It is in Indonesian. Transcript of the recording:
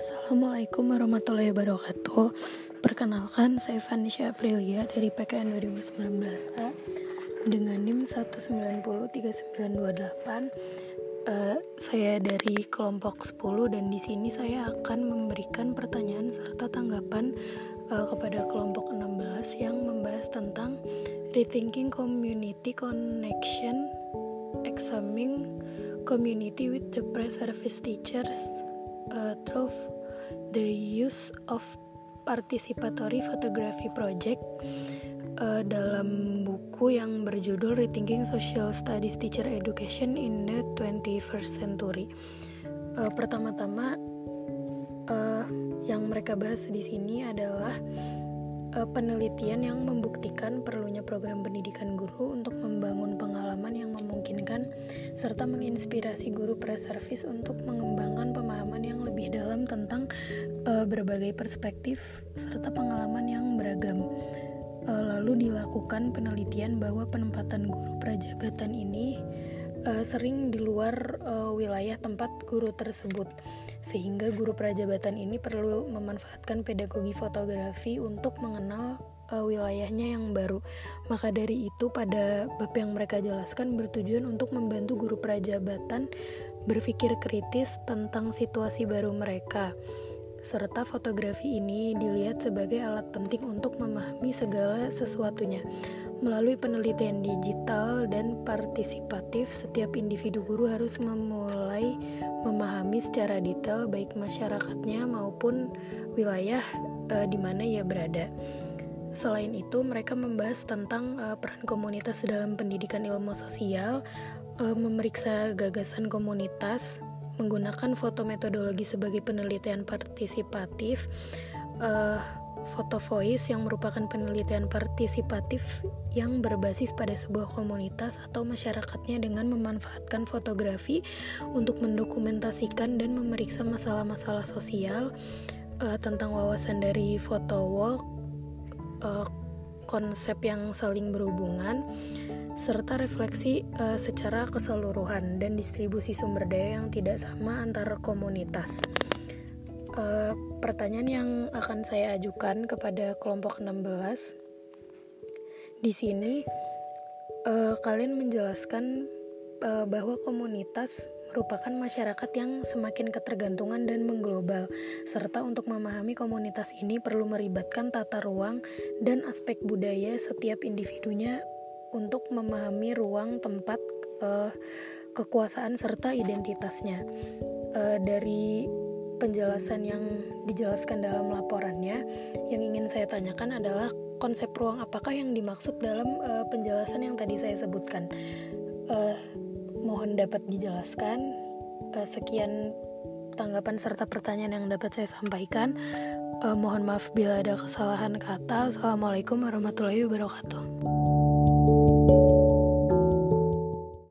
Assalamualaikum warahmatullahi wabarakatuh. Perkenalkan, saya Vanisha Aprilia dari PKN 2019A dengan NIM 1903928 uh, Saya dari kelompok 10 dan di sini saya akan memberikan pertanyaan serta tanggapan uh, kepada kelompok 16 yang membahas tentang Rethinking Community Connection Examining Community with the Pre-Service Teachers uh, through the use of participatory photography project uh, dalam buku yang berjudul Rethinking Social Studies Teacher Education in the 21st Century. Uh, pertama-tama uh, yang mereka bahas di sini adalah uh, penelitian yang membuktikan perlunya program pendidikan guru untuk membangun pengalaman yang memungkinkan serta menginspirasi guru pre-service untuk mengembangkan pemahaman yang lebih tentang uh, berbagai perspektif serta pengalaman yang beragam. Uh, lalu dilakukan penelitian bahwa penempatan guru prajabatan ini uh, sering di luar uh, wilayah tempat guru tersebut, sehingga guru prajabatan ini perlu memanfaatkan pedagogi fotografi untuk mengenal wilayahnya yang baru. Maka dari itu, pada bab yang mereka jelaskan bertujuan untuk membantu guru prajabatan berpikir kritis tentang situasi baru mereka, serta fotografi ini dilihat sebagai alat penting untuk memahami segala sesuatunya. Melalui penelitian digital dan partisipatif, setiap individu guru harus memulai memahami secara detail baik masyarakatnya maupun wilayah uh, di mana ia berada. Selain itu, mereka membahas tentang uh, peran komunitas dalam pendidikan ilmu sosial, uh, memeriksa gagasan komunitas menggunakan foto metodologi sebagai penelitian partisipatif uh, foto voice yang merupakan penelitian partisipatif yang berbasis pada sebuah komunitas atau masyarakatnya dengan memanfaatkan fotografi untuk mendokumentasikan dan memeriksa masalah-masalah sosial uh, tentang wawasan dari foto walk uh, konsep yang saling berhubungan serta refleksi uh, secara keseluruhan dan distribusi sumber daya yang tidak sama antar komunitas. Uh, pertanyaan yang akan saya ajukan kepada kelompok 16 di sini uh, kalian menjelaskan uh, bahwa komunitas merupakan masyarakat yang semakin ketergantungan dan mengglobal, serta untuk memahami komunitas ini perlu meribatkan tata ruang dan aspek budaya setiap individunya untuk memahami ruang tempat uh, kekuasaan serta identitasnya. Uh, dari penjelasan yang dijelaskan dalam laporannya, yang ingin saya tanyakan adalah konsep ruang apakah yang dimaksud dalam uh, penjelasan yang tadi saya sebutkan. Uh, mohon dapat dijelaskan. Uh, sekian tanggapan serta pertanyaan yang dapat saya sampaikan. Uh, mohon maaf bila ada kesalahan kata. Assalamualaikum warahmatullahi wabarakatuh.